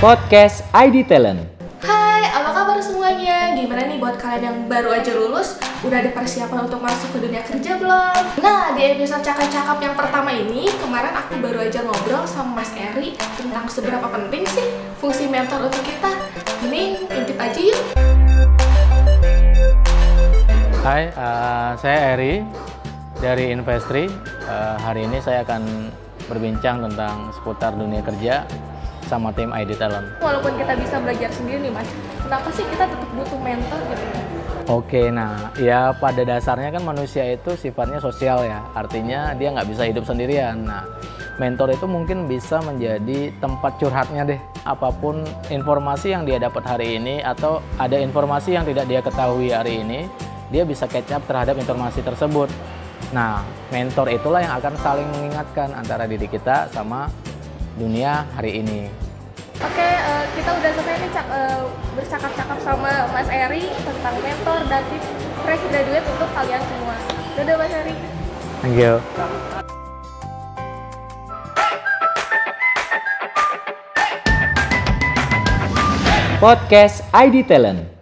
Podcast ID Talent. Hai, apa kabar semuanya? Gimana nih buat kalian yang baru aja lulus? Udah ada persiapan untuk masuk ke dunia kerja belum? Nah, di episode cakap-cakap yang pertama ini, kemarin aku baru aja ngobrol sama Mas Eri tentang seberapa penting sih fungsi mentor untuk kita. Ini intip aja yuk. Hai, uh, saya Eri dari Investri. Uh, hari ini saya akan berbincang tentang seputar dunia kerja sama tim ID Talent. Walaupun kita bisa belajar sendiri nih Mas, kenapa sih kita tetap butuh mentor gitu? Oke, nah ya pada dasarnya kan manusia itu sifatnya sosial ya, artinya dia nggak bisa hidup sendirian. Nah, mentor itu mungkin bisa menjadi tempat curhatnya deh. Apa pun informasi yang dia dapat hari ini atau ada informasi yang tidak dia ketahui hari ini, dia bisa catch up terhadap informasi tersebut. Nah, mentor itulah yang akan saling mengingatkan antara diri kita sama dunia hari ini. Oke, uh, kita udah selesai nih cak, uh, bercakap-cakap sama Mas Eri tentang mentor dan tips fresh graduate untuk kalian semua. Dadah Mas Eri. Thank you. Podcast ID Talent.